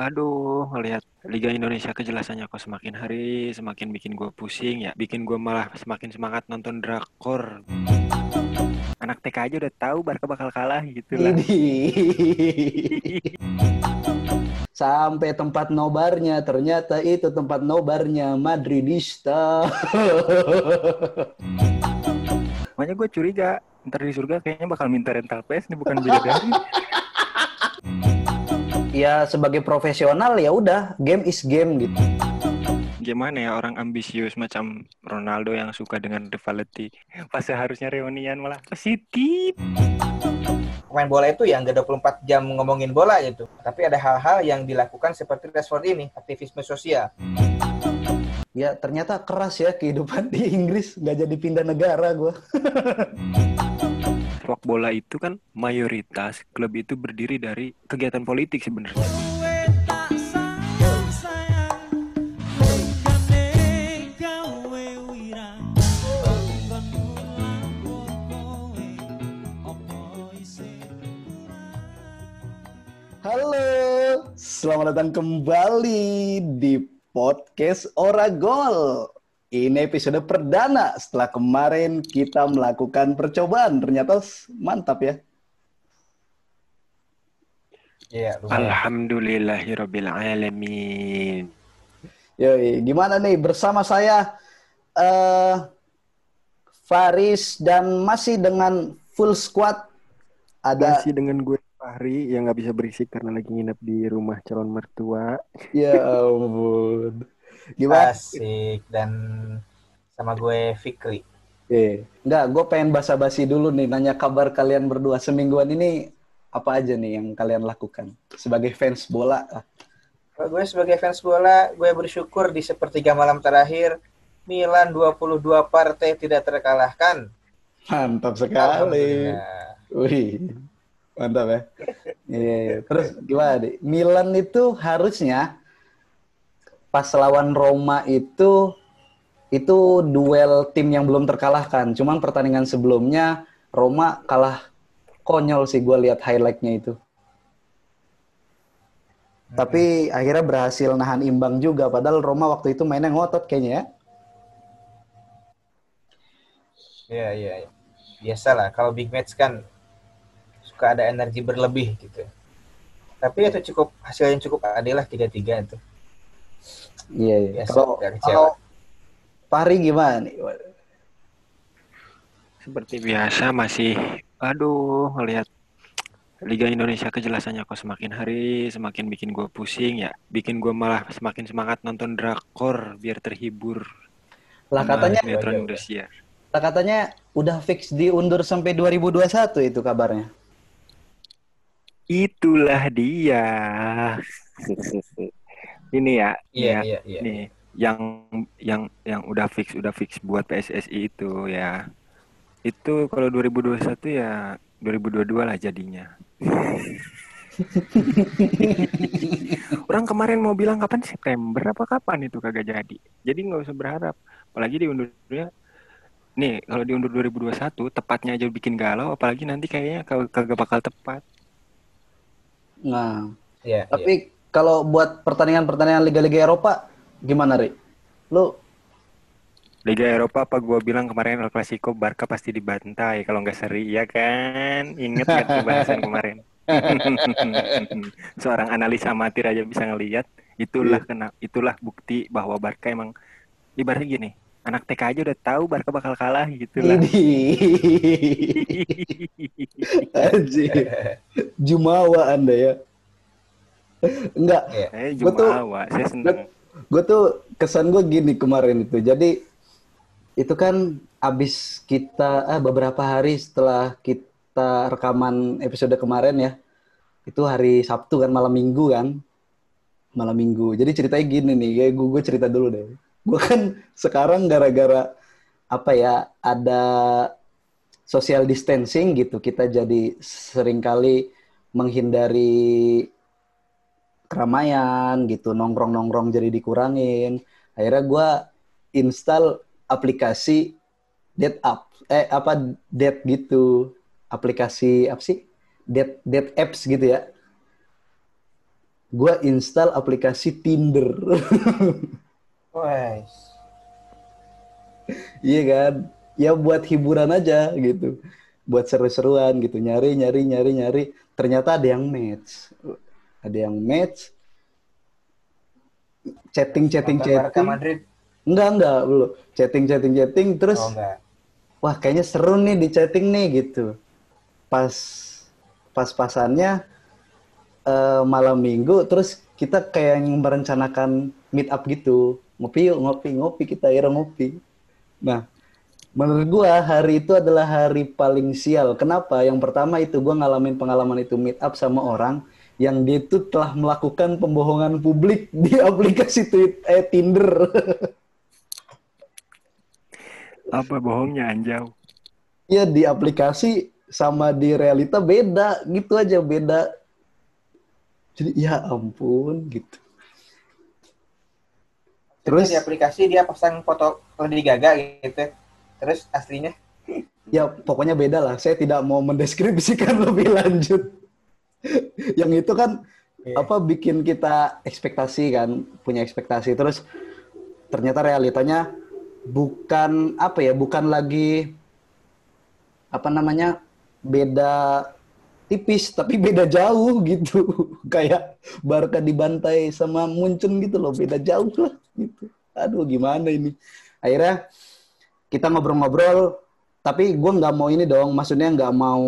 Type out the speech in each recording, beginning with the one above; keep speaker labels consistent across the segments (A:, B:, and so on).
A: Aduh, ngelihat Liga Indonesia kejelasannya kok semakin hari semakin bikin gue pusing ya. Bikin gue malah semakin semangat nonton drakor. Anak TK aja udah tahu Barca bakal kalah gitu lah.
B: Sampai tempat nobarnya ternyata itu tempat nobarnya Madridista.
A: Makanya gue curiga ntar di surga kayaknya bakal minta rental PS nih bukan bidadari.
B: Ya sebagai profesional ya udah game is game gitu.
A: Gimana ya orang ambisius macam Ronaldo yang suka dengan rivality pas seharusnya reunian malah positif.
C: Pemain bola itu ya nggak 24 jam ngomongin bola gitu. Tapi ada hal-hal yang dilakukan seperti Rashford ini, aktivisme sosial.
B: Ya ternyata keras ya kehidupan di Inggris, nggak jadi pindah negara gue.
A: sepak bola itu kan mayoritas klub itu berdiri dari kegiatan politik sebenarnya.
B: Halo, selamat datang kembali di podcast Oragol. Ini episode perdana setelah kemarin kita melakukan percobaan. Ternyata mantap ya.
A: Iya, Alhamdulillahirabbil alamin.
B: Yoi, gimana nih bersama saya uh, Faris dan masih dengan full squad
A: ada masih dengan gue Fahri yang nggak bisa berisik karena lagi nginep di rumah calon mertua.
B: Ya ampun.
C: Gimana? Asik dan sama gue Fikri.
B: Eh, enggak, gue pengen basa-basi dulu nih nanya kabar kalian berdua semingguan ini apa aja nih yang kalian lakukan sebagai fans bola?
C: Kalau gue sebagai fans bola, gue bersyukur di sepertiga malam terakhir Milan 22 partai tidak terkalahkan.
B: Mantap sekali. Wih. Mantap ya. Iya, iya. Terus gimana, nih? Milan itu harusnya pas lawan Roma itu itu duel tim yang belum terkalahkan. Cuman pertandingan sebelumnya Roma kalah konyol sih gue lihat highlightnya itu. Hmm. Tapi akhirnya berhasil nahan imbang juga. Padahal Roma waktu itu mainnya ngotot kayaknya ya.
C: Iya, iya. iya. Biasalah kalau big match kan suka ada energi berlebih gitu. Tapi itu cukup hasil yang cukup adil lah tiga-tiga itu.
B: Iya, iya. Kalau, kalau Pari gimana nih?
A: Seperti biasa masih, aduh, ngelihat Liga Indonesia kejelasannya kok semakin hari semakin bikin gue pusing ya, bikin gue malah semakin semangat nonton drakor biar terhibur.
B: Lah katanya Indonesia. Lah katanya udah fix diundur sampai 2021 itu kabarnya.
A: Itulah dia. ini ya,
C: iya, ya, iya, iya.
A: nih yang yang yang udah fix udah fix buat PSSI itu ya. Itu kalau 2021 ya 2022 lah jadinya. Orang kemarin mau bilang kapan September apa kapan itu kagak jadi. Jadi nggak usah berharap. Apalagi diundurnya nih kalau diundur 2021 tepatnya aja bikin galau apalagi nanti kayaknya kagak bakal tepat.
B: Nah, yeah, tapi yeah kalau buat pertandingan-pertandingan liga-liga Eropa gimana, Ri? Lu
A: Liga Eropa apa gue bilang kemarin El Clasico Barca pasti dibantai kalau nggak seri ya kan? Ingat gak tuh bahasan kemarin? Seorang analis amatir aja bisa ngelihat itulah iya. kena itulah bukti bahwa Barca emang ibaratnya gini anak TK aja udah tahu Barca bakal kalah gitu lah.
B: Jumawa Anda ya. Enggak.
A: Eh, gue tuh, saya seneng.
B: Gue tuh kesan gue gini kemarin itu. Jadi itu kan abis kita eh, beberapa hari setelah kita rekaman episode kemarin ya. Itu hari Sabtu kan malam Minggu kan. Malam Minggu. Jadi ceritanya gini nih, gue, gue cerita dulu deh. Gue kan sekarang gara-gara apa ya ada social distancing gitu kita jadi sering kali menghindari keramaian gitu nongkrong nongkrong jadi dikurangin akhirnya gue install aplikasi date up eh apa date gitu aplikasi apa sih date date apps gitu ya gue install aplikasi Tinder.
C: Wes.
B: iya kan? Ya buat hiburan aja gitu. Buat seru-seruan gitu. Nyari, nyari, nyari, nyari. Ternyata ada yang match. Ada yang match. Chatting, chatting,
C: Nonton
B: chatting.
C: Madrid.
B: Enggak, enggak, belum. Chatting, chatting, chatting. Terus,
C: Oh enggak.
B: wah kayaknya seru nih di chatting nih gitu. Pas, pas-pasannya eh, malam minggu, terus kita kayak yang merencanakan meet up gitu. Ngopi yuk, ngopi, ngopi, kita akhirnya ngopi. Nah, menurut gua hari itu adalah hari paling sial. Kenapa? Yang pertama itu gua ngalamin pengalaman itu meet up sama orang yang dia itu telah melakukan pembohongan publik di aplikasi tweet, eh, Tinder.
A: Apa bohongnya anjau?
B: ya di aplikasi sama di realita beda gitu aja beda jadi ya ampun gitu
C: Terus
B: terus
C: di aplikasi dia pasang foto Lady Gaga gitu. Terus aslinya
B: ya pokoknya beda lah saya tidak mau mendeskripsikan lebih lanjut yang itu kan
C: Iya.
B: apa bikin kita ekspektasi kan punya ekspektasi. Terus ternyata realitanya bukan apa ya bukan lagi apa namanya beda tipis tapi beda jauh gitu. Kayak Barca dibantai sama Munchen gitu loh beda jauh lah gitu. Aduh gimana ini? Akhirnya kita ngobrol-ngobrol tapi gue nggak mau ini dong. Maksudnya nggak mau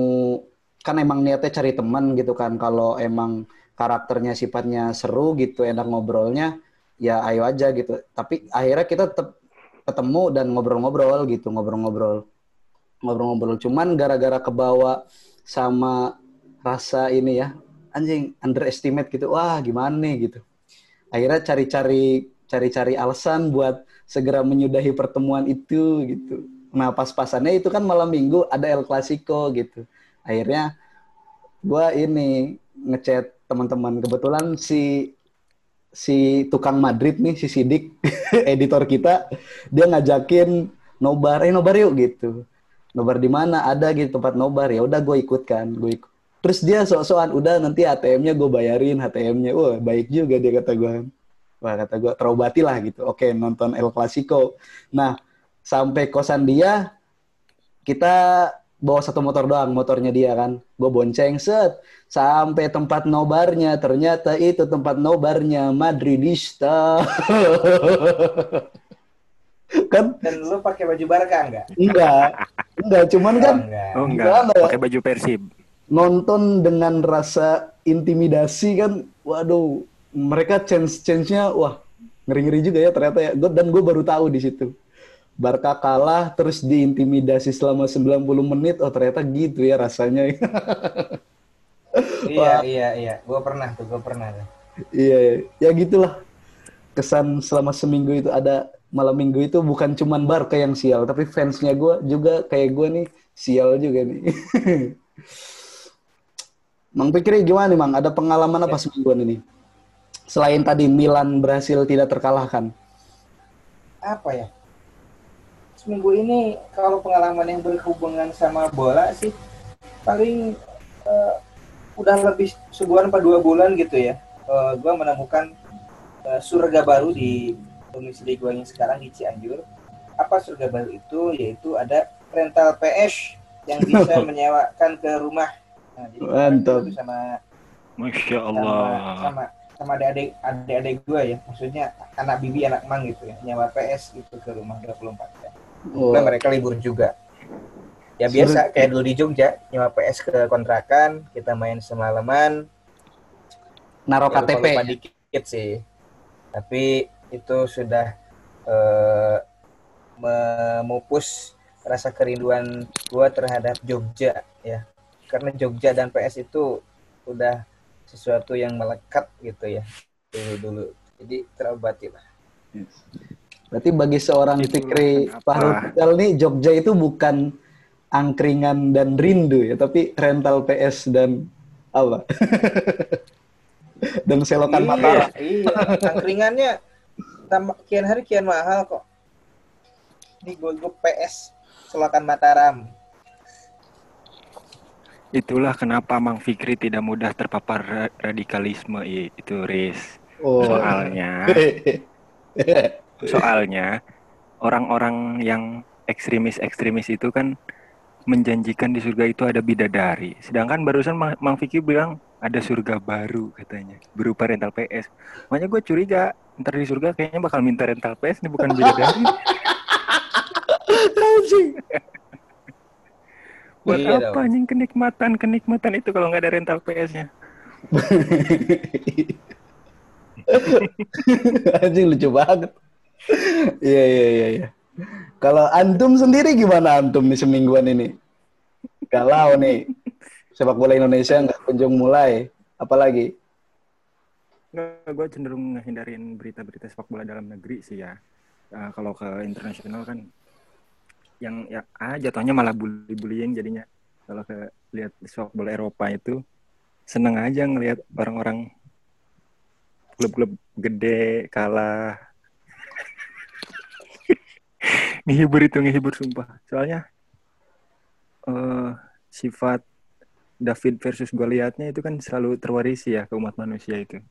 B: kan emang niatnya cari teman gitu kan. Kalau emang karakternya sifatnya seru gitu enak ngobrolnya ya ayo aja gitu. Tapi akhirnya kita tetap ketemu dan ngobrol-ngobrol gitu ngobrol-ngobrol ngobrol-ngobrol. Cuman gara-gara kebawa sama rasa ini ya anjing underestimate gitu. Wah gimana nih gitu. Akhirnya cari-cari cari-cari alasan buat segera menyudahi pertemuan itu gitu. Nah pas-pasannya itu kan malam minggu ada El Clasico gitu akhirnya gua ini ngechat teman-teman. Kebetulan si si tukang Madrid nih si Sidik editor kita dia ngajakin nobar. Eh nobar yuk gitu. Nobar di mana? Ada gitu tempat nobar. Ya udah gue ikut kan gue ikut. Terus dia sok-sokan udah nanti ATM-nya gue bayarin ATM-nya wah baik juga dia kata gue wah kata gue terobati lah gitu. Oke nonton El Clasico. Nah sampai kosan dia kita bawa satu motor doang motornya dia kan gue bonceng set sampai tempat nobarnya ternyata itu tempat nobarnya Madridista kan
C: dan lu pakai baju Barca enggak?
B: enggak enggak cuman kan
C: Oh, enggak.
A: Oh enggak,
B: ya?
A: pakai baju Persib.
B: nonton dengan rasa intimidasi kan waduh mereka change change-nya wah ngeri-ngeri juga ya ternyata ya Gua- dan gue baru tahu di situ Barca kalah terus diintimidasi selama 90 menit oh ternyata gitu ya rasanya
C: Iya, iya, iya. Gua pernah tuh, gua pernah. tuh.
B: iya ya gitulah kesan selama seminggu itu ada malam minggu itu bukan cuman Barca yang sial tapi fansnya gue juga kayak gue nih sial juga nih Mang Pikri gimana nih Mang? Ada pengalaman apa semingguan ini? Selain tadi Milan berhasil tidak terkalahkan.
C: Apa ya? Seminggu ini kalau pengalaman yang berhubungan sama bola sih paling eh, udah lebih sebulan atau dua bulan gitu ya. Eh, gua menemukan eh, surga baru di domisili gua yang sekarang di Cianjur. Apa surga baru itu? Yaitu ada rental PS yang bisa menyewakan ke rumah. Nah, jadi
B: Mantap.
C: sama
A: Masya
C: sama
A: Allah.
C: sama sama adik-adik adik-adik gue ya maksudnya anak bibi anak mang gitu ya nyawa PS gitu ke rumah 24 jam
B: Oh,
C: mereka libur juga. Ya biasa kayak dulu di Jogja nyawa PS ke kontrakan kita main semalaman.
B: Naro
C: ya,
B: KTP.
C: lupa-lupa dikit sih. Tapi itu sudah eh, memupus rasa kerinduan gue terhadap Jogja ya. Karena Jogja dan PS itu udah sesuatu yang melekat gitu ya dulu dulu jadi terobati lah
B: Berarti bagi seorang
A: Itu
B: Fikri Fikal nih Jogja itu bukan angkringan dan rindu ya, tapi rental PS dan apa? dan selokan
C: iya,
B: Mataram.
C: iya angkringannya tambah kian hari kian mahal kok ini gue gue PS selokan Mataram
A: Itulah kenapa Mang Fikri tidak mudah terpapar ra- radikalisme itu, Riz.
B: Oh.
A: Soalnya, soalnya orang-orang yang ekstremis-ekstremis itu kan menjanjikan di surga itu ada bidadari. Sedangkan barusan Mang, Fikri bilang ada surga baru katanya, berupa rental PS. Makanya gue curiga, ntar di surga kayaknya bakal minta rental PS, ini bukan bidadari. Buat
C: Iya
A: apa
C: dong.
A: anjing kenikmatan kenikmatan itu kalau nggak ada rental PS-nya?
B: Anjing lucu banget. Iya iya iya iya. Kalau antum sendiri gimana antum nih semingguan ini? Galau nih. Sepak bola Indonesia nggak kunjung mulai. Apalagi?
A: Nggak, gue cenderung ngehindarin berita-berita sepak bola dalam negeri sih ya. Eh, kalau ke internasional kan yang ya ah jatuhnya malah bully-bullying jadinya. Kalau ke lihat sepak bola Eropa itu seneng aja ngelihat orang-orang klub-klub gede kalah. Ngehibur itu ngehibur sumpah. Soalnya eh sifat David versus Goliatnya itu kan selalu terwarisi ya ke umat manusia itu.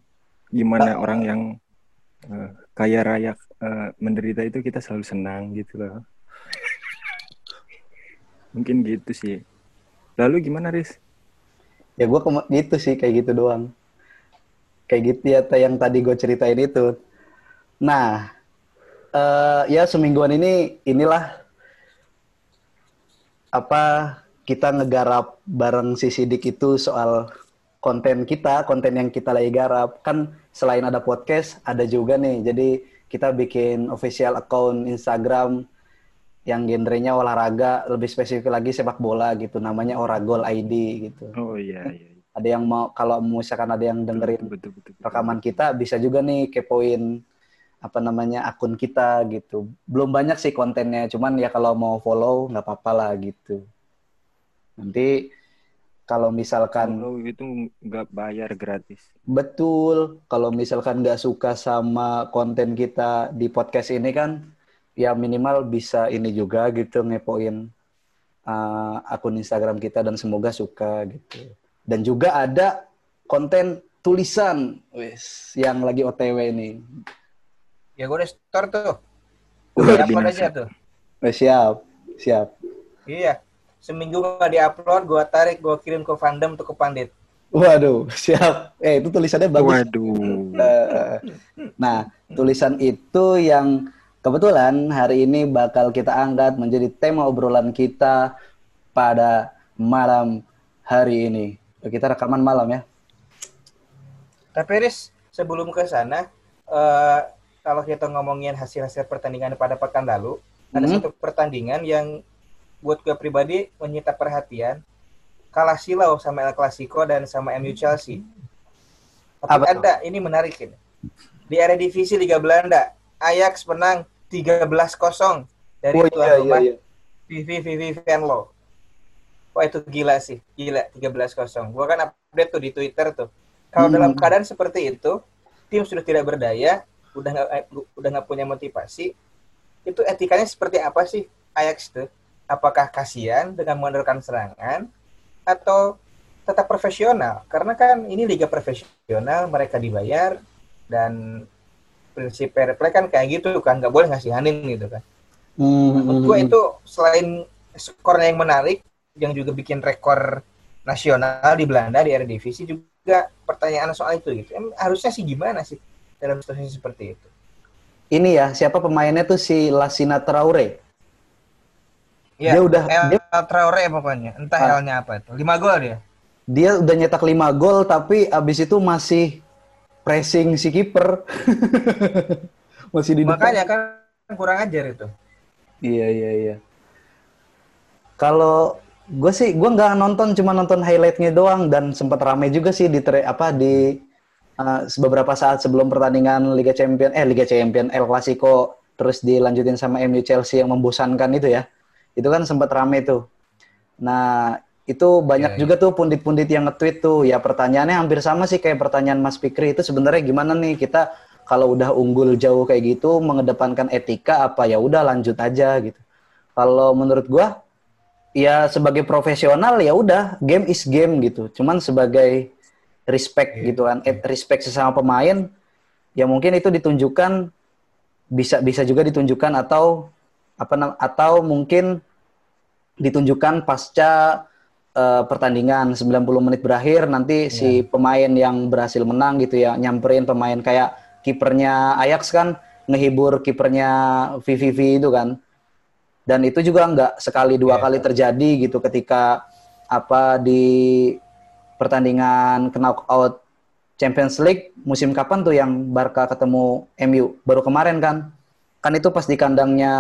A: Gimana orang yang eh, kaya raya eh, menderita itu kita selalu senang gitu loh. Mungkin gitu sih. Lalu gimana Riz?
B: Ya gue gitu sih kayak gitu doang. Kayak gitu ya yang tadi gue ceritain itu. Nah, eh ya semingguan ini inilah apa kita ngegarap bareng si Sidik itu soal konten kita, konten yang kita lagi garap. Kan selain ada podcast, ada juga nih. Jadi kita bikin official account Instagram yang genrenya olahraga, lebih spesifik lagi sepak bola gitu. Namanya Oragol ID gitu
A: Oh iya iya. iya.
B: ada yang mau kalau misalkan ada yang dengerin
A: Betul, betul, betul,
B: rekaman kita bisa juga nih kepoin apa namanya akun kita gitu. Belum banyak sih kontennya cuman ya kalau mau follow nggak apa-apa lah gitu. Nanti kalau misalkan
A: Kalau itu nggak bayar gratis.
B: betul kalau misalkan nggak suka sama konten kita di podcast ini kan ya minimal bisa ini juga gitu ngepoin uh, akun Instagram kita dan semoga suka gitu. Dan juga ada konten tulisan wes yang lagi OTW ini
C: Ya gue udah store tuh. Upload
A: binasa.
C: aja tuh.
B: Wes, siap siap
C: Iya. Seminggu gak diupload, gue tarik, gue kirim ke fandom untuk ke pandit.
B: waduh siap eh itu tulisannya bagus
A: Waduh.
B: Eh, Nah, tulisan itu yang kebetulan hari ini bakal kita angkat menjadi tema obrolan kita pada malam hari ini. Kita rekaman malam ya.
C: Tapi Riz, sebelum ke sana, eh, kalau kita ngomongin hasil-hasil pertandingan pada pekan lalu, ada
B: Hmm.
C: satu pertandingan yang buat gue pribadi menyita perhatian. Kalah silau sama El Clasico dan sama MU Chelsea. Tapi
B: Apa
C: ada, ini menarik ini. Di Eredivisie Liga Belanda, Ajax menang 13-0 dari
B: Oh
C: tuan
B: iya iya
C: rumah
B: iya.
C: VV VV Venlo. Wah itu gila sih, gila 13-0. Gua kan update tuh di Twitter tuh. Kalau
B: Hmm.
C: dalam keadaan seperti itu, tim sudah tidak berdaya, udah nggak eh, udah nggak punya motivasi. Itu etikanya seperti apa sih Ajax tuh? Apakah kasihan dengan mengandalkan serangan atau tetap profesional? Karena kan ini liga profesional, mereka dibayar dan prinsip fair play kan kayak gitu kan, nggak boleh ngasihanin gitu kan.
B: Hmm,
C: Menurut gue itu selain skornya yang menarik, yang juga bikin rekor nasional di Belanda di Eredivisie juga pertanyaan soal itu gitu. Em, harusnya sih gimana sih dalam situasi seperti itu?
B: Ini ya, siapa pemainnya tuh si Lasina Traore.
C: Ya,
B: Dia udah-
C: El
B: dia-
C: Traore pokoknya. Entah
B: Ah.
C: L-nya apa itu. 5 gol dia.
B: Dia udah nyetak 5 gol tapi abis itu masih pressing si kiper. masih di depan.
C: Makanya kan kurang ajar itu.
B: Iya iya iya. Kalau gue sih gue nggak nonton cuma nonton highlightnya doang dan sempat rame juga sih di tre- apa di uh, beberapa saat sebelum pertandingan Liga Champion eh Liga Champion El Clasico terus dilanjutin sama MU Chelsea yang membosankan itu ya. Itu kan sempat rame tuh. Nah, itu banyak
C: Iya,
B: juga tuh pundit-pundit yang nge-tweet tuh. Ya pertanyaannya hampir sama sih kayak pertanyaan Mas Fikri itu sebenarnya gimana nih kita kalau udah unggul jauh kayak gitu mengedepankan etika apa ya udah lanjut aja gitu. Kalau menurut gua ya sebagai profesional ya udah game is game gitu. Cuman sebagai respect
C: Iya.
B: gitu kan, eh, respect sesama pemain ya mungkin itu ditunjukkan bisa bisa juga ditunjukkan atau apa atau mungkin ditunjukkan pasca eh, pertandingan. 90 menit berakhir nanti si pemain yang berhasil menang gitu ya nyamperin pemain kayak kipernya Ajax kan ngehibur kipernya VVV itu kan. Dan itu juga nggak sekali dua
C: Iya.
B: kali terjadi gitu ketika apa di pertandingan knockout Champions League musim kapan tuh yang Barca ketemu MU baru kemarin kan? Kan itu pas di kandangnya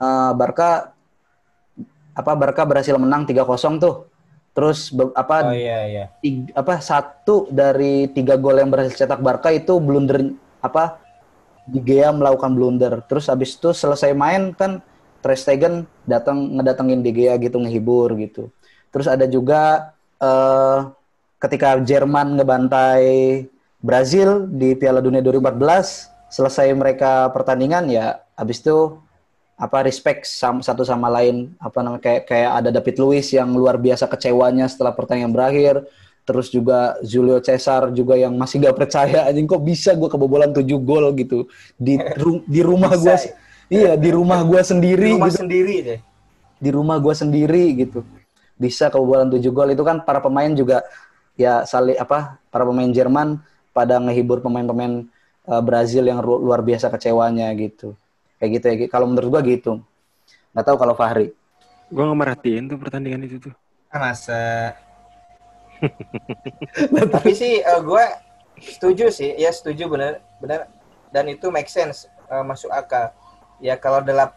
B: eh, Barca apa Barca berhasil menang 3-0 tuh. Terus be- apa
C: Oh iya iya.
B: tig- apa satu dari tiga gol yang berhasil cetak Barca itu blunder apa di Gea melakukan blunder. Terus habis itu selesai main kan Ter Stegen datang ngedatengin De Gea gitu ngehibur gitu. Terus ada juga eh, ketika Jerman ngebantai Brazil di Piala Dunia 2014 selesai mereka pertandingan ya habis itu apa respect sam- satu sama lain apa namanya kayak kayak ada David Luiz yang luar biasa kecewanya setelah pertandingan berakhir terus juga Julio Cesar juga yang masih gak percaya anjing kok bisa gue kebobolan 7 gol gitu di ru- di rumah gue
C: ya?
B: iya di rumah gue
C: Di
B: sendiri
C: rumah
B: gitu
C: sendiri deh.
B: di rumah gue sendiri gitu bisa kebobolan 7 gol. Itu kan para pemain juga ya saling apa para pemain Jerman pada ngehibur pemain-pemain eh, Brazil yang luar biasa kecewanya gitu. Kayak gitu ya kalau menurut gua gitu. Nggak tahu kalau Fahri.
A: Gue nggak merhatiin tuh pertandingan itu tuh.
C: Ah, masa. Tapi sih eh, gue setuju sih, ya setuju benar benar dan itu make sense eh, masuk akal. Ya kalau dalam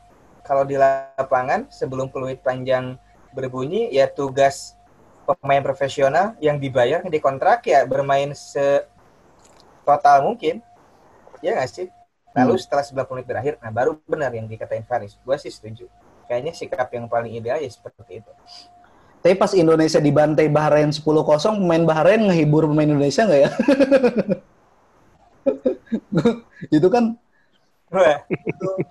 C: kalau di lapangan sebelum peluit panjang berbunyi ya tugas pemain profesional yang dibayar dikontrak ya bermain se total mungkin. Ya nggak sih? Lalu setelah 90 menit berakhir, nah baru benar yang dikatain Faris. Gue sih setuju. Kayaknya sikap yang paling ideal ya seperti itu.
B: tapi pas Indonesia dibantai Bahrain 10-0 pemain Bahrain ngehibur pemain Indonesia nggak ya itu kan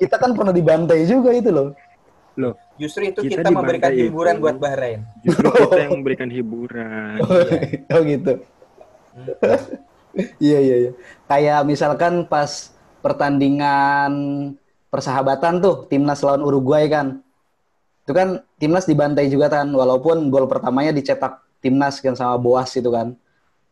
B: kita kan pernah dibantai juga itu loh
A: Loh,
C: Justru itu
A: Kita
C: kita, memberikan hiburan
A: itu.
C: buat Bahrain.
A: justru kita yang memberikan hiburan.
B: oh gitu Iya iya iya. Kayak misalkan pas pertandingan persahabatan tuh timnas lawan Uruguay kan. Itu kan timnas dibantai juga kan walaupun gol pertamanya dicetak timnas kan sama Boas itu kan.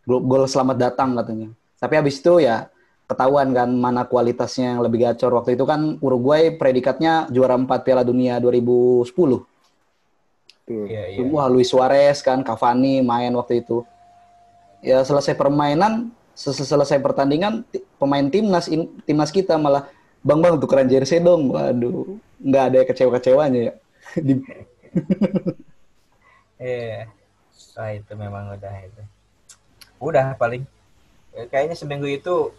B: Gol, gol selamat datang katanya. Tapi habis itu ya ketahuan kan mana kualitasnya yang lebih gacor. Waktu itu kan Uruguay predikatnya juara 4 Piala Dunia 2010.
A: Tuh.
C: Iya, iya.
B: Wah, Luis Suarez kan, Cavani main waktu itu. Ya selesai permainan, sel- selesai pertandingan, pemain timnas in- timnas kita malah bang bang tukeran jersey dong. Waduh, nggak ada kecewa-kecewanya ya. Di-
C: Iya. Nah, itu memang udah itu. Udah paling. Eh, Kayaknya seminggu itu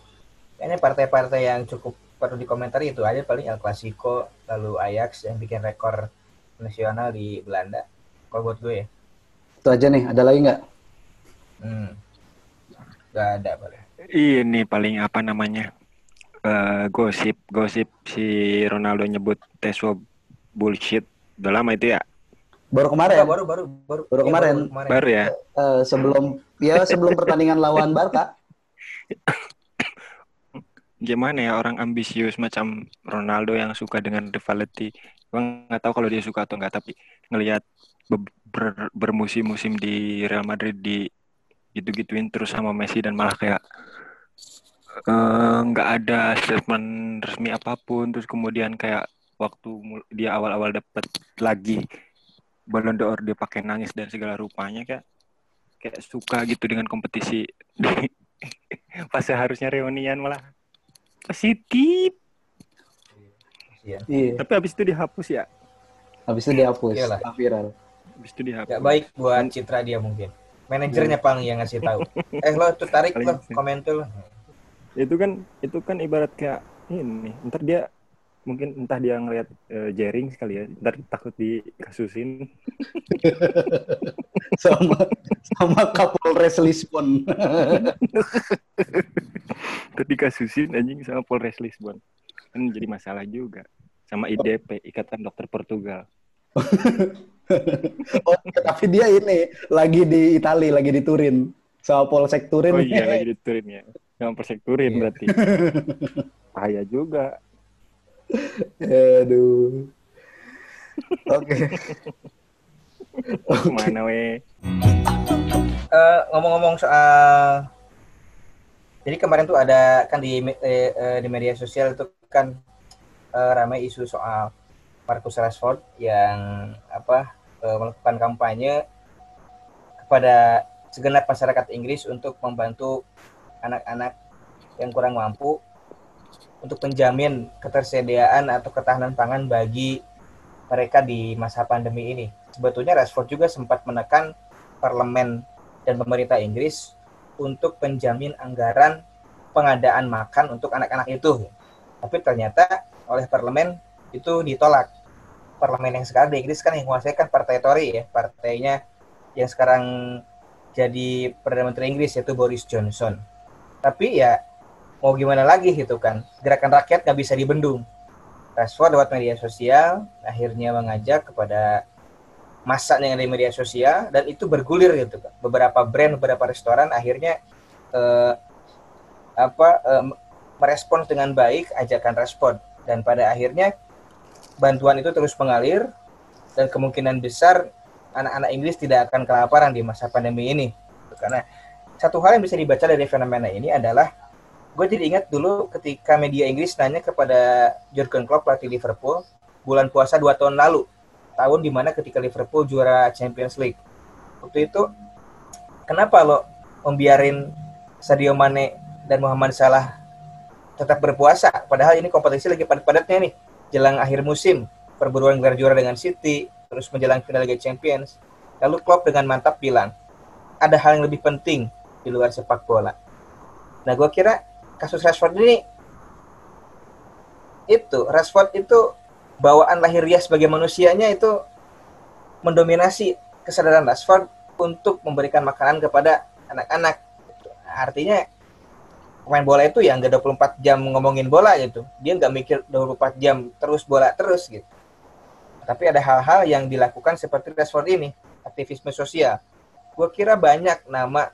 C: kayaknya partai-partai yang cukup perlu dikomentari itu aja paling El Clasico, lalu Ajax yang bikin rekor nasional di Belanda. Kalau buat gue ya.
B: Itu aja nih, ada lagi nggak?
C: Hmm. Gak ada paling.
A: Ini paling apa namanya? Eh, gosip, gosip si Ronaldo nyebut tes swab bullshit. Udah lama itu ya.
B: Baru kemarin,
C: baru baru baru
B: Baru
C: Iya,
B: kemarin.
A: Baru ya.
B: eh, sebelum ya sebelum pertandingan lawan Barca.
A: Gimana ya orang ambisius macam Ronaldo yang suka dengan rivality. Gue nggak tahu kalau dia suka atau nggak, tapi ngelihat be- ber- bermusim-musim di Real Madrid di gitu-gituin terus sama Messi dan malah kayak eh, nggak ada statement resmi apa pun terus kemudian kayak waktu dia awal-awal dapat lagi Ballon d'Or dia pakai nangis dan segala rupanya kayak kayak suka gitu dengan kompetisi pas seharusnya reunian malah positif
C: Kasihan.
B: Iya.
A: tapi habis itu dihapus ya
B: Habis itu dihapus,
C: Iyalah.
B: ah, viral.
A: habis itu dihapus
C: Gak baik buat citra dia mungkin. Manajernya paling yang ngasih tahu. Eh lo tuh tarik
A: Paling
C: lo komen tuh lo.
A: itu kan itu kan ibarat kayak ini ntar dia mungkin entah dia ngelihat eh, jaring sekali ya ntar takut dikasusin
B: sama sama Kapolres Lisbon.
A: ntar dikasusin anjing sama Polres Lisbon kan jadi masalah juga sama IDP Ikatan Dokter Portugal
B: oh, tapi dia ini lagi di Italia, lagi di Turin. Sama Polsek Turin.
A: Oh iya, lagi di Turin ya. Sama Polsek Turin iya. berarti. Bahaya juga.
B: Aduh. Oke.
A: Okay. Mana we?
C: Uh, ngomong-ngomong soal jadi kemarin tuh ada kan di eh, eh, di media sosial itu kan uh, ramai isu soal Marcus Rashford yang apa uh, melakukan kampanye kepada segenap masyarakat Inggris untuk membantu anak-anak yang kurang mampu untuk menjamin ketersediaan atau ketahanan pangan bagi mereka di masa pandemi ini. Sebetulnya Rashford juga sempat menekan parlemen dan pemerintah Inggris untuk penjamin anggaran pengadaan makan untuk anak-anak itu. Tapi ternyata oleh parlemen itu ditolak parlemen yang sekarang di Inggris kan yang menguasai kan partai Tory ya, partainya yang sekarang jadi Perdana Menteri Inggris yaitu Boris Johnson. Tapi ya mau gimana lagi gitu kan, gerakan rakyat nggak bisa dibendung. Rashford lewat media sosial akhirnya mengajak kepada masanya yang di media sosial dan itu bergulir gitu kan. Beberapa brand, beberapa restoran akhirnya eh, apa eh, merespons dengan baik ajakan respon dan pada akhirnya bantuan itu terus mengalir dan kemungkinan besar anak-anak Inggris tidak akan kelaparan di masa pandemi ini. Karena satu hal yang bisa dibaca dari fenomena ini adalah gue jadi ingat dulu ketika media Inggris nanya kepada Jurgen Klopp pelatih Liverpool bulan puasa dua tahun lalu, tahun di mana ketika Liverpool juara Champions League. Waktu itu kenapa lo membiarin Sadio Mane dan Muhammad Salah tetap berpuasa padahal ini kompetisi lagi padat-padatnya nih jelang akhir musim, perburuan gelar juara dengan City, terus menjelang final Liga Champions. Lalu Klopp dengan mantap bilang, ada hal yang lebih penting di luar sepak bola. Nah, gue kira kasus Rashford ini itu Rashford itu bawaan lahiriah sebagai manusianya itu mendominasi kesadaran Rashford untuk memberikan makanan kepada anak-anak. Artinya pemain bola itu ya nggak 24 jam ngomongin bola gitu. Dia nggak mikir 24 jam terus bola terus gitu. Tapi ada hal-hal yang dilakukan seperti Rashford ini, aktivisme sosial. Gue kira banyak nama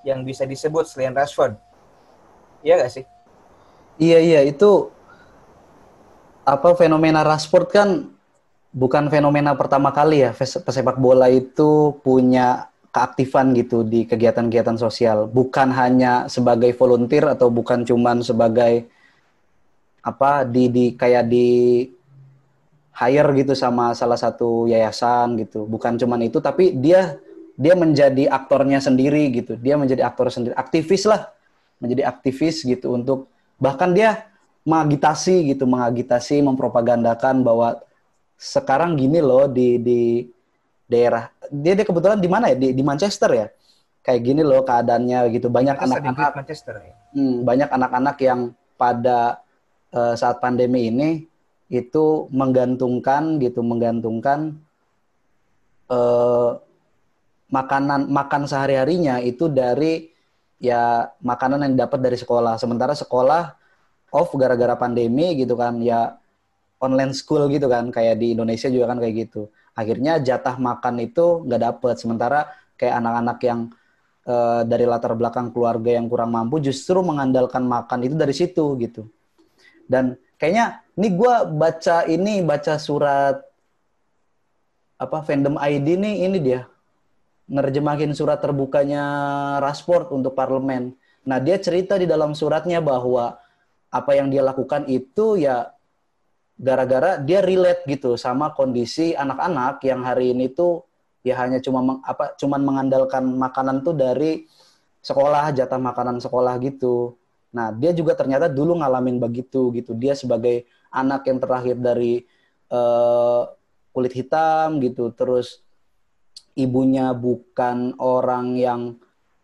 C: yang bisa disebut selain Rashford. Iya gak sih?
B: Iya, iya. Itu apa fenomena Rashford kan bukan fenomena pertama kali ya. Pesepak bola itu punya keaktifan gitu di kegiatan-kegiatan sosial, bukan hanya sebagai volunteer atau bukan cuman sebagai apa di di kayak di hire gitu sama salah satu yayasan gitu. Bukan cuman itu tapi dia dia menjadi aktornya sendiri gitu. Dia menjadi aktor sendiri, aktivis lah. Menjadi aktivis gitu untuk bahkan dia mengagitasi gitu, mengagitasi, mempropagandakan bahwa sekarang gini loh di di daerah dia dia kebetulan di mana ya? Di, di Manchester ya? Kayak gini loh keadaannya gitu. Banyak anak-anak Manchester ya? hmm, banyak anak-anak yang pada uh, saat pandemi ini itu menggantungkan gitu menggantungkan uh, makanan makan sehari harinya itu dari ya makanan yang dapat dari sekolah. Sementara sekolah off gara-gara pandemi gitu kan ya online school gitu kan kayak di Indonesia juga kan kayak gitu. Akhirnya jatah makan itu nggak dapet. Sementara kayak anak-anak yang uh, dari latar belakang keluarga yang kurang mampu justru mengandalkan makan itu dari situ gitu. Dan kayaknya ini gue baca ini baca surat apa fandom ID nih ini dia nerjemahin surat terbukanya Rashford untuk parlemen. Nah dia cerita di dalam suratnya bahwa apa yang dia lakukan itu ya gara-gara dia relate gitu sama kondisi anak-anak yang hari ini tuh ya hanya cuma meng, apa cuman mengandalkan makanan tuh dari sekolah jatah makanan sekolah gitu. Nah, dia juga ternyata dulu ngalamin begitu gitu. Dia sebagai anak yang terakhir dari uh, kulit hitam gitu, terus ibunya bukan orang yang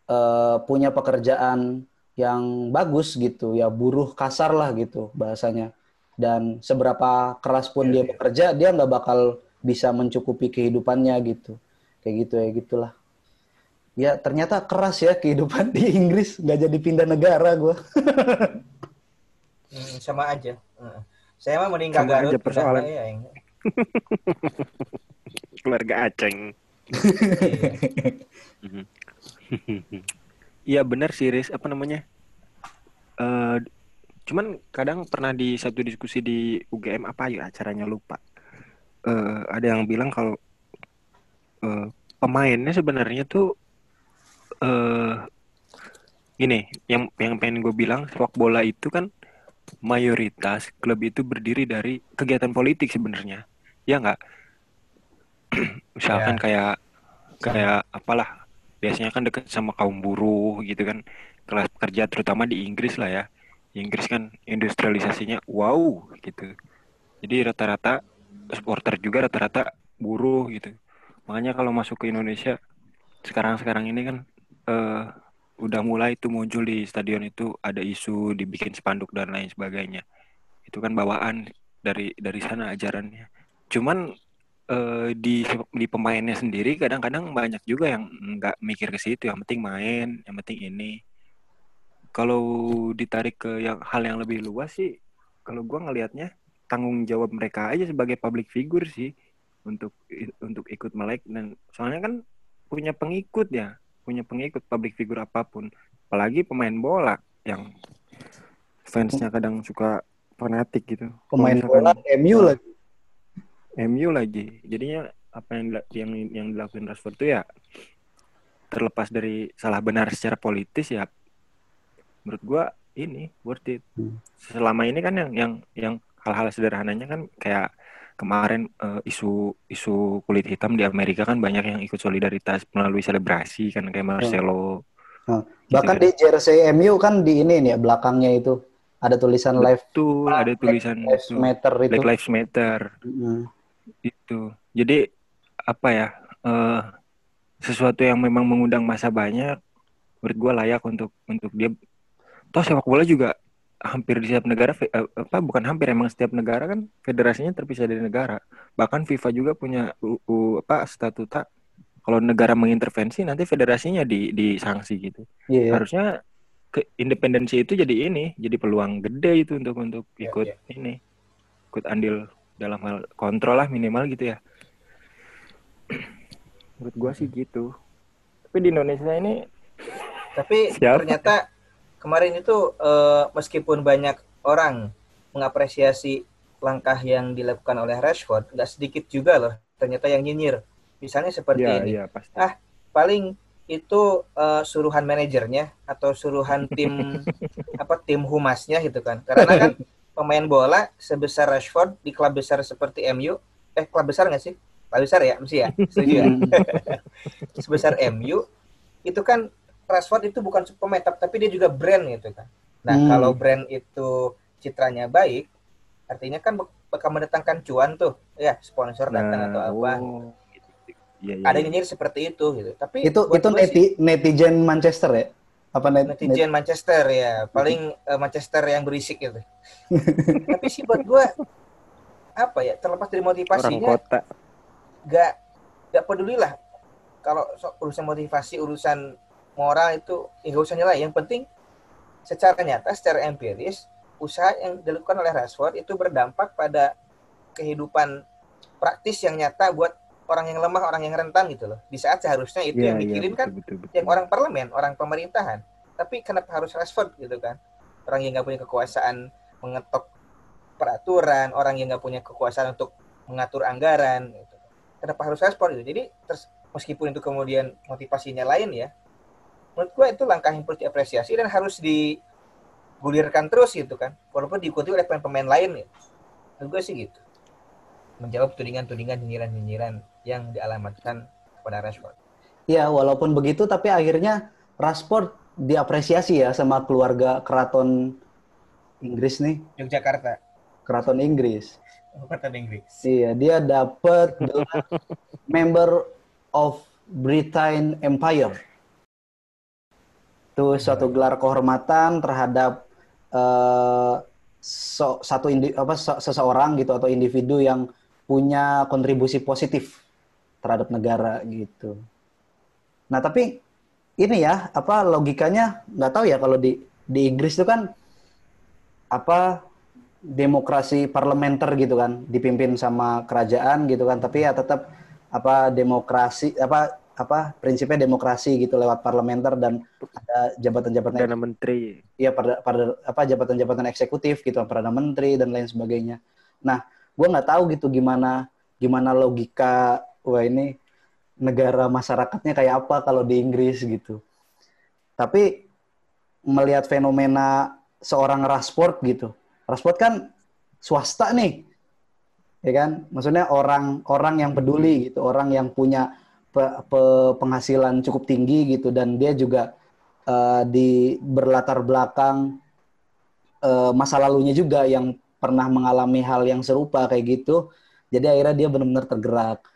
B: uh, punya pekerjaan yang bagus gitu, ya buruh kasar lah gitu bahasanya. Dan seberapa keras pun dia iya, iya. bekerja dia nggak bakal bisa mencukupi kehidupannya gitu. Kayak gitu ya gitulah. Ya ternyata keras ya kehidupan di Inggris. Nggak jadi pindah negara gue
C: hmm, sama aja. Saya mah mending kagak
A: aja persoalan. Ya, keluarga Aceng. Mhm. Iya benar sih Riz, apa namanya? Eh cuman kadang pernah di satu diskusi di UGM apa ya acaranya lupa. Eh ada yang bilang kalau eh pemainnya sebenarnya tuh eh gini, yang yang pengen gue bilang sepak bola itu kan mayoritas klub itu berdiri dari kegiatan politik sebenarnya. Ya nggak? Misalkan kayak kayak apalah biasanya kan deket sama kaum buruh gitu kan kelas kerja terutama di Inggris lah ya. Inggris kan industrialisasinya wow gitu. Jadi rata-rata supporter juga rata-rata buruh gitu. Makanya kalau masuk ke Indonesia sekarang-sekarang ini kan eh, udah mulai tuh muncul di stadion itu ada isu dibikin spanduk dan lain sebagainya. Itu kan bawaan dari dari sana ajarannya. Cuman eh, di di pemainnya sendiri kadang-kadang banyak juga yang nggak mikir ke situ. Yang penting main yang penting ini. Kalau ditarik ke yang hal yang lebih luas sih kalau gua ngelihatnya tanggung jawab mereka aja sebagai public figure sih untuk untuk ikut melek. Dan soalnya kan punya pengikut ya punya pengikut public figure apa pun. Apalagi pemain bola yang fansnya kadang suka fanatik gitu.
B: Pemain bola MU lagi.
A: MU lagi. Jadinya apa yang yang yang dilakukan Rashford itu ya terlepas dari salah benar secara politis ya menurut gua ini worth it.
B: Hmm.
A: Selama ini kan yang yang yang hal-hal sederhananya kan kayak kemarin eh, isu isu kulit hitam di Amerika kan banyak yang ikut solidaritas melalui selebrasi kan kayak Marcelo.
B: Nah,
A: gitu
B: Bahkan
A: kan.
B: di jersey MU kan di ini nih ya belakangnya itu ada tulisan live
A: Betul, ada tulisan
B: Lives
A: itu.
B: Matter itu.
A: Black Lives Matter.
B: Mm.
A: Itu jadi apa ya eh sesuatu yang memang mengundang masa banyak menurut gue layak untuk untuk dia. Toh sepak bola juga hampir di setiap negara eh, apa bukan hampir emang setiap negara kan federasinya terpisah dari negara. Bahkan FIFA juga punya u- u- apa statuta. Kalau negara mengintervensi nanti federasinya di disanksi gitu.
B: Iya.
A: harusnya ke independensi itu jadi ini jadi peluang gede itu untuk untuk ikut
C: iya.
A: ini ikut andil dalam hal kontrol lah minimal gitu ya menurut gua sih gitu tapi di Indonesia ini
C: Tapi
A: Siapa?
C: ternyata kemarin itu eh, meskipun banyak orang mengapresiasi langkah yang dilakukan oleh Rashford, nggak sedikit juga loh ternyata yang nyinyir. Misalnya seperti
A: ya
C: ini.
A: ya pasti
C: Ah. Paling itu eh, suruhan manajernya atau suruhan tim apa tim humasnya gitu kan. Karena kan pemain bola sebesar Rashford di klub besar seperti MU, eh klub besar nggak sih? Klub besar ya, mesti ya, setuju ya. sebesar MU itu kan Rashford itu bukan pemain tap- tapi dia juga brand gitu kan. Nah,
B: Hmm.
C: kalau brand itu citranya baik, artinya kan bak- bakal mendatangkan cuan tuh, ya sponsor datang atau apa.
A: oh, gitu. Iya, iya,
C: Ada
A: iya.
C: yang nyinyir seperti itu gitu. Tapi
B: Itu itu
C: gua sih,
B: neti- netizen Manchester ya? Apa net,
C: netizen Manchester ya, paling eh, Manchester yang berisik gitu. tapi sih buat gua apa ya, terlepas dari
A: orang
C: motivasinya,
A: kota.
C: gak gak peduli lah kalau so- urusan motivasi urusan moral itu ya gak usah nilai yang penting secara nyata secara empiris usaha yang dilakukan oleh Rashford itu berdampak pada kehidupan praktis yang nyata buat orang yang lemah orang yang rentan gitu loh. Di saat seharusnya itu
A: Iya,
C: yang
A: iya,
C: dikirim kan
A: betul, betul, betul.
C: yang orang parlemen orang pemerintahan. Tapi kenapa harus Rashford gitu kan? Orang yang nggak punya kekuasaan mengetok peraturan orang yang nggak punya kekuasaan untuk mengatur anggaran gitu. kenapa harus Rashford gitu? Jadi terus meskipun itu kemudian motivasinya lain ya menurut gua itu langkah yang perlu diapresiasi dan harus digulirkan terus gitu kan. Walaupun diikuti oleh pemain-pemain lain ya. Menurut gua sih gitu. Menjawab tudingan-tudingan nyinyiran-nyinyiran yang dialamatkan kepada Rashford.
B: Ya, walaupun begitu tapi akhirnya Rashford diapresiasi ya sama keluarga keraton Inggris nih,
C: Yogyakarta.
B: Keraton Inggris.
C: Kota Inggris.
B: Iya, dia dapat member of Britain Empire. Itu suatu gelar kehormatan terhadap eh, so- satu indi- apa so- seseorang gitu atau individu yang punya kontribusi positif terhadap negara gitu. Nah, tapi ini ya, apa logikanya nggak tahu ya kalau di di Inggris itu kan apa demokrasi parlementer gitu kan, dipimpin sama kerajaan gitu kan, tapi ya tetap apa demokrasi apa apa prinsipnya demokrasi gitu lewat parlementer dan ada jabatan-jabatan
A: Perdana Menteri.
B: Iya pada pada apa jabatan-jabatan eksekutif gitu perdana menteri dan lain sebagainya. Nah, gue nggak tahu gitu gimana gimana logika wah ini negara masyarakatnya kayak apa kalau di Inggris gitu. Tapi melihat fenomena seorang Rashford gitu. Rashford kan swasta nih. Ya kan? Maksudnya orang orang yang peduli gitu, orang yang punya pe, pe, penghasilan cukup tinggi gitu dan dia juga uh, di berlatar belakang uh, masa lalunya juga yang pernah mengalami hal yang serupa kayak gitu. Jadi akhirnya dia benar-benar tergerak.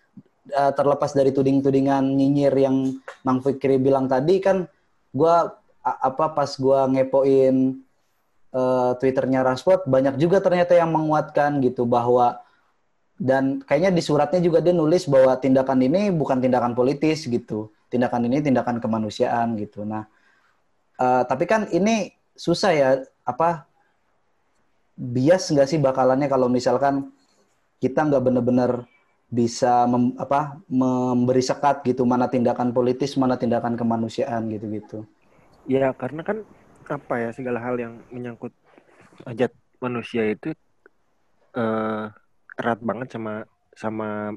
B: Uh, terlepas dari tuding-tudingan nyinyir yang Mang Fikri bilang tadi kan gue apa pas gue ngepoin uh, twitternya Rashford banyak juga ternyata yang menguatkan gitu bahwa dan kayaknya di suratnya juga dia nulis bahwa tindakan ini bukan tindakan politis gitu. Tindakan ini tindakan kemanusiaan gitu. Nah uh, tapi kan ini susah ya apa bias nggak sih bakalannya kalau misalkan kita nggak benar-benar bisa mem, apa memberi sekat gitu mana tindakan politis mana tindakan kemanusiaan gitu gitu
A: ya karena kan apa ya segala hal yang menyangkut hajat manusia itu uh, erat banget sama sama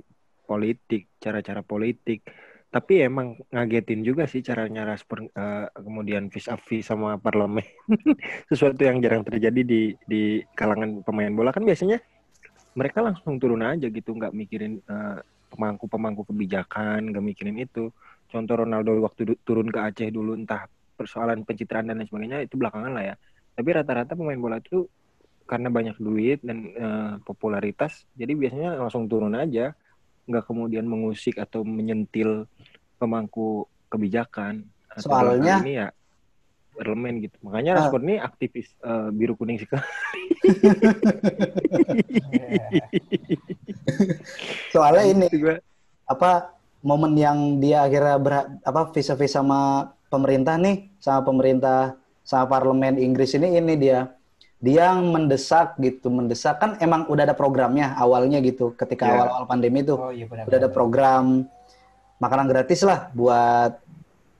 A: politik, cara-cara politik. Tapi emang ngagetin juga sih caranya Rasper uh, kemudian vis a vis sama parlemen. Sesuatu yang jarang terjadi di di kalangan pemain bola kan biasanya mereka langsung turun aja gitu, nggak mikirin uh, pemangku-pemangku kebijakan, nggak mikirin itu. Contoh Ronaldo waktu turun ke Aceh dulu entah persoalan pencitraan dan lain sebagainya itu belakangan lah ya. Tapi rata-rata pemain bola itu karena banyak duit dan uh, popularitas jadi biasanya langsung turun aja nggak kemudian mengusik atau menyentil pemangku kebijakan
B: soalnya
A: ini ya parlemen gitu. Makanya uh, Rashford ini aktivis uh, biru kuning sekali
B: soalnya ini apa momen yang dia akhirnya ber, apa visa-visa sama pemerintah nih sama pemerintah sama parlemen Inggris ini ini dia dia mendesak gitu mendesak. Kan emang udah ada programnya awalnya gitu ketika yeah. awal-awal pandemi itu oh, iya udah ada program makanan gratis lah buat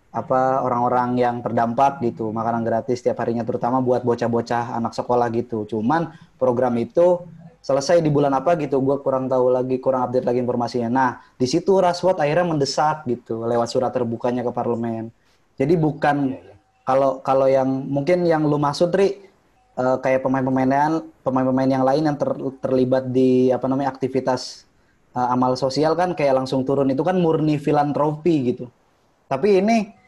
B: apa orang-orang yang terdampak gitu makanan gratis setiap harinya terutama buat bocah-bocah anak sekolah gitu cuman program itu selesai di bulan apa gitu gue kurang tahu lagi kurang update lagi informasinya nah di situ Rashford akhirnya mendesak gitu lewat surat terbukanya ke parlemen jadi bukan yeah, yeah. kalau kalau yang mungkin yang lu maksud Ri uh, kayak pemain-pemain pemain-pemain yang lain yang ter, terlibat di apa namanya aktivitas uh, amal sosial kan kayak langsung turun itu kan murni filantropi gitu. Tapi ini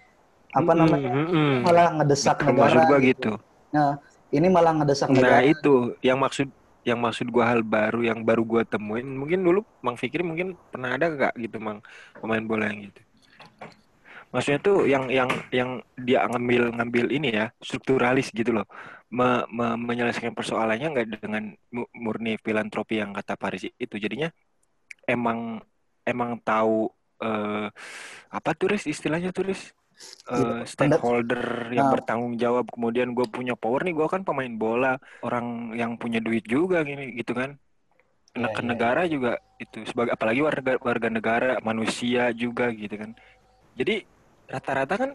B: apa namanya mm -hmm. malah ngedesak
A: Maksud negara. Maksud gua gitu. gitu.
B: Nah, ini malah ngedesak
A: nah,
B: negara.
A: Nah, itu yang maksud yang maksud gua hal baru yang baru gua temuin. Mungkin dulu Mang Fikri mungkin pernah ada gak gitu Mang pemain bola yang gitu maksudnya tuh yang yang yang dia ngambil ngambil ini ya strukturalis gitu loh me, me, menyelesaikan persoalannya nggak dengan murni filantropi yang kata Paris itu jadinya emang emang tahu uh, apa turis istilahnya turis uh, stakeholder yang nah. bertanggung jawab kemudian gue punya power nih gue kan pemain bola orang yang punya duit juga gini gitu kan yeah, ke yeah, negara yeah. juga itu sebagai apalagi warga warga negara manusia juga gitu kan jadi rata-rata kan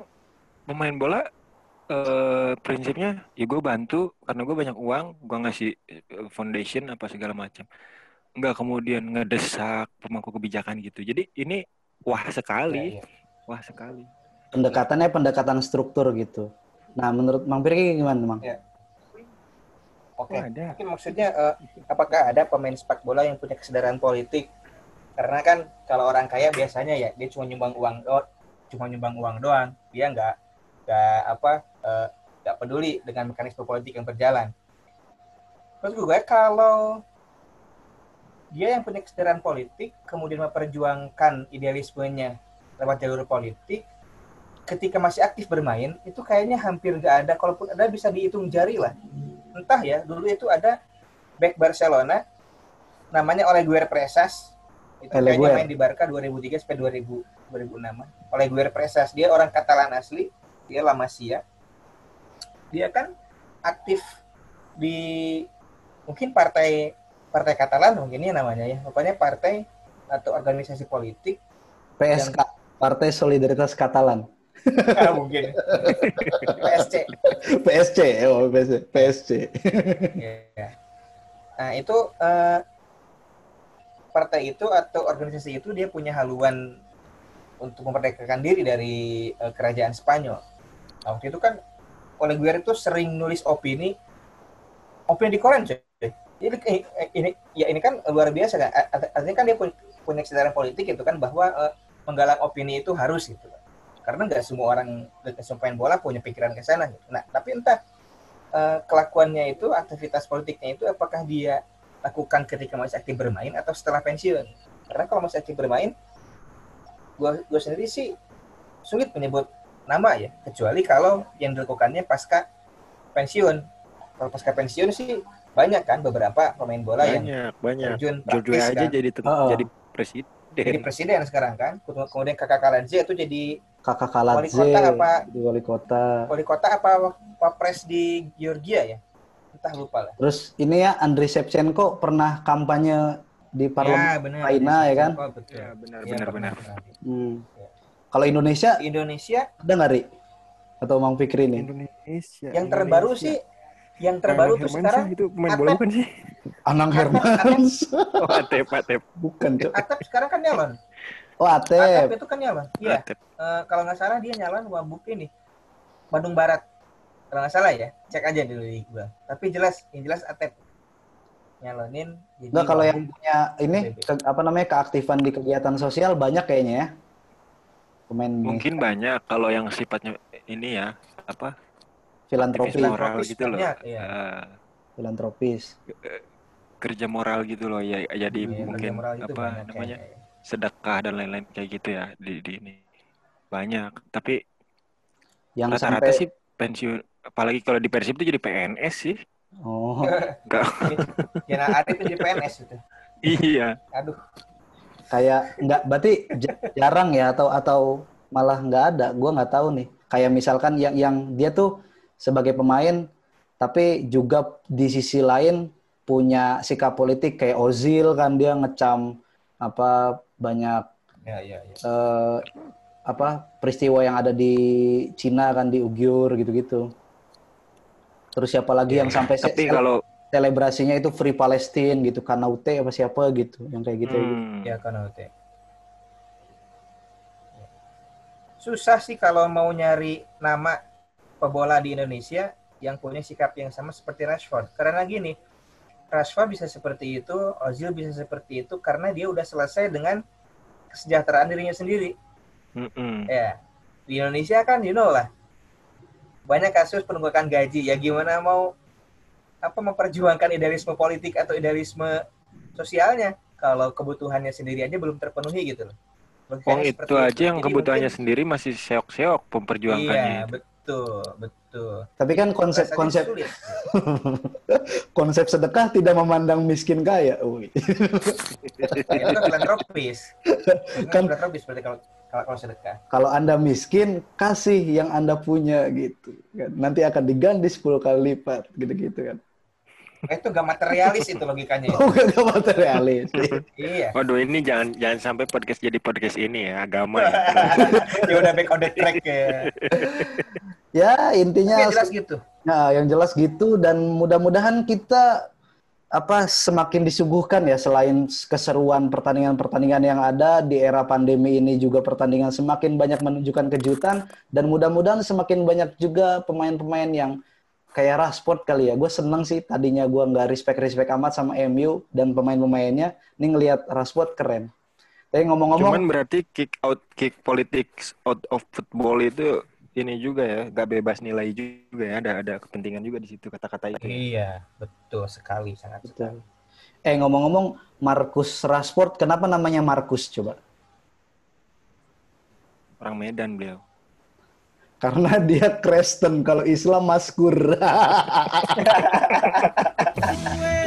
A: pemain bola eh, prinsipnya ya gue bantu karena gue banyak uang gue ngasih eh, foundation apa segala macam nggak kemudian ngedesak pemangku kebijakan gitu jadi ini wah sekali ya, ya. wah sekali
B: pendekatannya pendekatan struktur gitu nah menurut Mang Pirki gimana Mang? Ya.
C: Oke, okay. mungkin maksudnya uh, apakah ada pemain sepak bola yang punya kesadaran politik? Karena kan kalau orang kaya biasanya ya dia cuma nyumbang uang oh, cuma nyumbang uang doang dia nggak nggak apa eh, nggak uh, peduli dengan mekanisme politik yang berjalan terus gue kalau dia yang punya kesadaran politik kemudian memperjuangkan idealismenya lewat jalur politik ketika masih aktif bermain itu kayaknya hampir nggak ada. Kalaupun ada bisa dihitung jari lah. Entah ya dulu itu ada back Barcelona namanya oleh Guer Presas. Itu kayaknya main di Barca 2003 sampai 2000 2006 oleh Guer Presas. Dia orang Katalan asli dia La Masia. Dia kan aktif di mungkin partai partai Katalan mungkin ini namanya ya. Pokoknya partai atau organisasi politik
B: PSK, Partai Solidaritas Katalan.
C: Ah, mungkin PSC
B: PSC, oh PSC. PSC.
C: Iya. Nah itu eh, partai itu atau organisasi itu dia punya haluan untuk memerdekakan diri dari eh, kerajaan Spanyol. Nah, waktu itu kan Oleguer itu sering nulis opini, opini di koran coy. Jadi eh, eh, ini ya ini kan luar biasa kan. Art- Artinya kan dia punya, kesadaran politik itu kan bahwa eh, menggalang opini itu harus gitu. Karena nggak semua orang pemain bola punya pikiran ke sana. Gitu. Nah tapi entah eh, kelakuannya itu, aktivitas politiknya itu apakah dia lakukan ketika masih aktif bermain atau setelah pensiun? Karena kalau masih aktif bermain, gua gua sendiri sih sulit menyebut nama ya, kecuali kalau yang dilakukannya pasca pensiun. Kalau pasca pensiun sih banyak kan beberapa pemain bola yang
A: banyak banyak
C: terjun
A: Jojo
C: praktis
A: aja
C: kan.
A: jadi
B: Oh.
A: jadi presiden
C: jadi presiden sekarang kan. Kemudian kakak Kaladze itu jadi
B: Kakak
C: Wali
B: Kaladze,
C: kota apa?
B: di wali kota.
C: wali kota apa wapres di Georgia ya? Entah lupa lah.
B: Terus ini ya Andriy Shevchenko pernah kampanye di parlemen.
C: Ya.
B: China, ya kan?
C: Betul.
A: ya benar
C: Iya,
A: benar
C: pernah,
A: benar
C: pernah.
B: Hmm. Kalau Indonesia
C: Indonesia
B: ada nggak Ri? Atau Mang Fikri nih?
A: Indonesia
C: yang terbaru sih yang terbaru tuh sekarang
A: itu pemain
C: Atep.
A: bola bukan sih
B: Anang Hermans.
A: oh Atep Atep
B: Bukan, Cok.
C: Atep sekarang kan nyalon
B: Oh,
C: Atep.
B: Atep.
C: itu kan nyalon iya. Eh, kalau nggak salah dia nyalon wabuk ini Bandung Barat. Kalau nggak salah ya cek aja dulu di gua. Tapi jelas yang jelas Atep. Nyalonin jadi
B: Enggak kalau yang punya ini ke- apa namanya keaktifan di kegiatan sosial banyak kayaknya ya. Pemain
A: mungkin banyak kalau yang sifatnya ini ya apa?
B: Filantropis,
C: Filantropis
A: gitu loh.
C: banyak, iya.
A: Eh,
B: filantropis.
A: kerja moral gitu loh ya jadi
C: Iya, kerja
A: mungkin
C: moral itu
A: apa
C: banyak
A: namanya.
C: kayaknya.
A: Sedekah dan lain-lain kayak gitu ya di, di ini. Banyak. Tapi
B: Yang
A: rata-rata
B: sampai
A: sih pensiun apalagi kalau di Persib itu jadi PNS sih.
B: Oh,
A: enggak
C: ya nah Arif itu jadi PNS itu
A: iya.
C: Aduh.
B: Kayak nggak berarti jarang ya atau atau malah nggak ada? Gua nggak tahu nih. Kayak misalkan yang yang dia tuh sebagai pemain tapi juga di sisi lain punya sikap politik kayak Ozil kan dia ngecam apa banyak
C: ya ya ya.
B: eh, apa peristiwa yang ada di Cina kan di Ugyur gitu-gitu. Terus siapa lagi yang sampai se-
A: tapi
B: sele-
A: kalau
B: selebrasinya itu Free Palestine gitu. Kanaute apa siapa gitu. Yang kayak gitu
A: hmm,
C: ya kan Ote. susah sih kalau mau nyari nama pebola di Indonesia yang punya sikap yang sama seperti Rashford. Karena gini Rashford bisa seperti itu Ozil bisa seperti itu karena dia udah selesai dengan kesejahteraan dirinya sendiri
A: mm-mm.
C: ya di Indonesia kan you know lah banyak kasus penunggakan gaji ya gimana mau apa memperjuangkan idealisme politik atau idealisme sosialnya kalau kebutuhannya sendiri aja belum terpenuhi gitu loh.
A: Wong
C: Logikanya
A: itu aja yang
C: Jadi
A: kebutuhannya
C: mungkin-
A: sendiri masih seok-seok
C: Iya,
A: memperjuangkannya itu.
C: betul, betul.
B: tapi kan konsep konsep konsep sedekah tidak memandang miskin kaya.
C: Ya, itu kan filantropis.
B: Kan-
C: filantropis berarti kalau kalau, sedekah.
B: kalau anda miskin kasih yang anda punya gitu kan. nanti akan diganti 10 kali lipat gitu-gitu kan
C: Eh, itu gak materialis itu logikanya.
B: oh gak materialis
C: iya.
A: Waduh ini jangan jangan sampai podcast jadi podcast ini ya agama ya.
C: ya udah back on the track ya.
B: Ya intinya
C: yang jelas gitu.
B: Nah, yang jelas gitu dan mudah-mudahan kita apa semakin disuguhkan ya selain keseruan pertandingan-pertandingan yang ada di era pandemi ini juga pertandingan semakin banyak menunjukkan kejutan dan mudah-mudahan semakin banyak juga pemain-pemain yang kayak Rashford kali ya. Gue seneng sih tadinya gue nggak respect-respect amat sama MU dan pemain-pemainnya. Ini ngelihat Rashford keren. Tapi ngomong-ngomong,
A: Cuman berarti kick out kick politics out of football itu ini juga ya, gak bebas nilai juga ya. Ada ada kepentingan juga di situ kata-kata itu.
C: Iya, betul sekali, sangat sekali.
B: Betul. Eh ngomong-ngomong, Marcus Rashford, kenapa namanya Marcus coba?
A: Orang Medan beliau.
B: Karena dia Kristen, kalau Islam Maskur.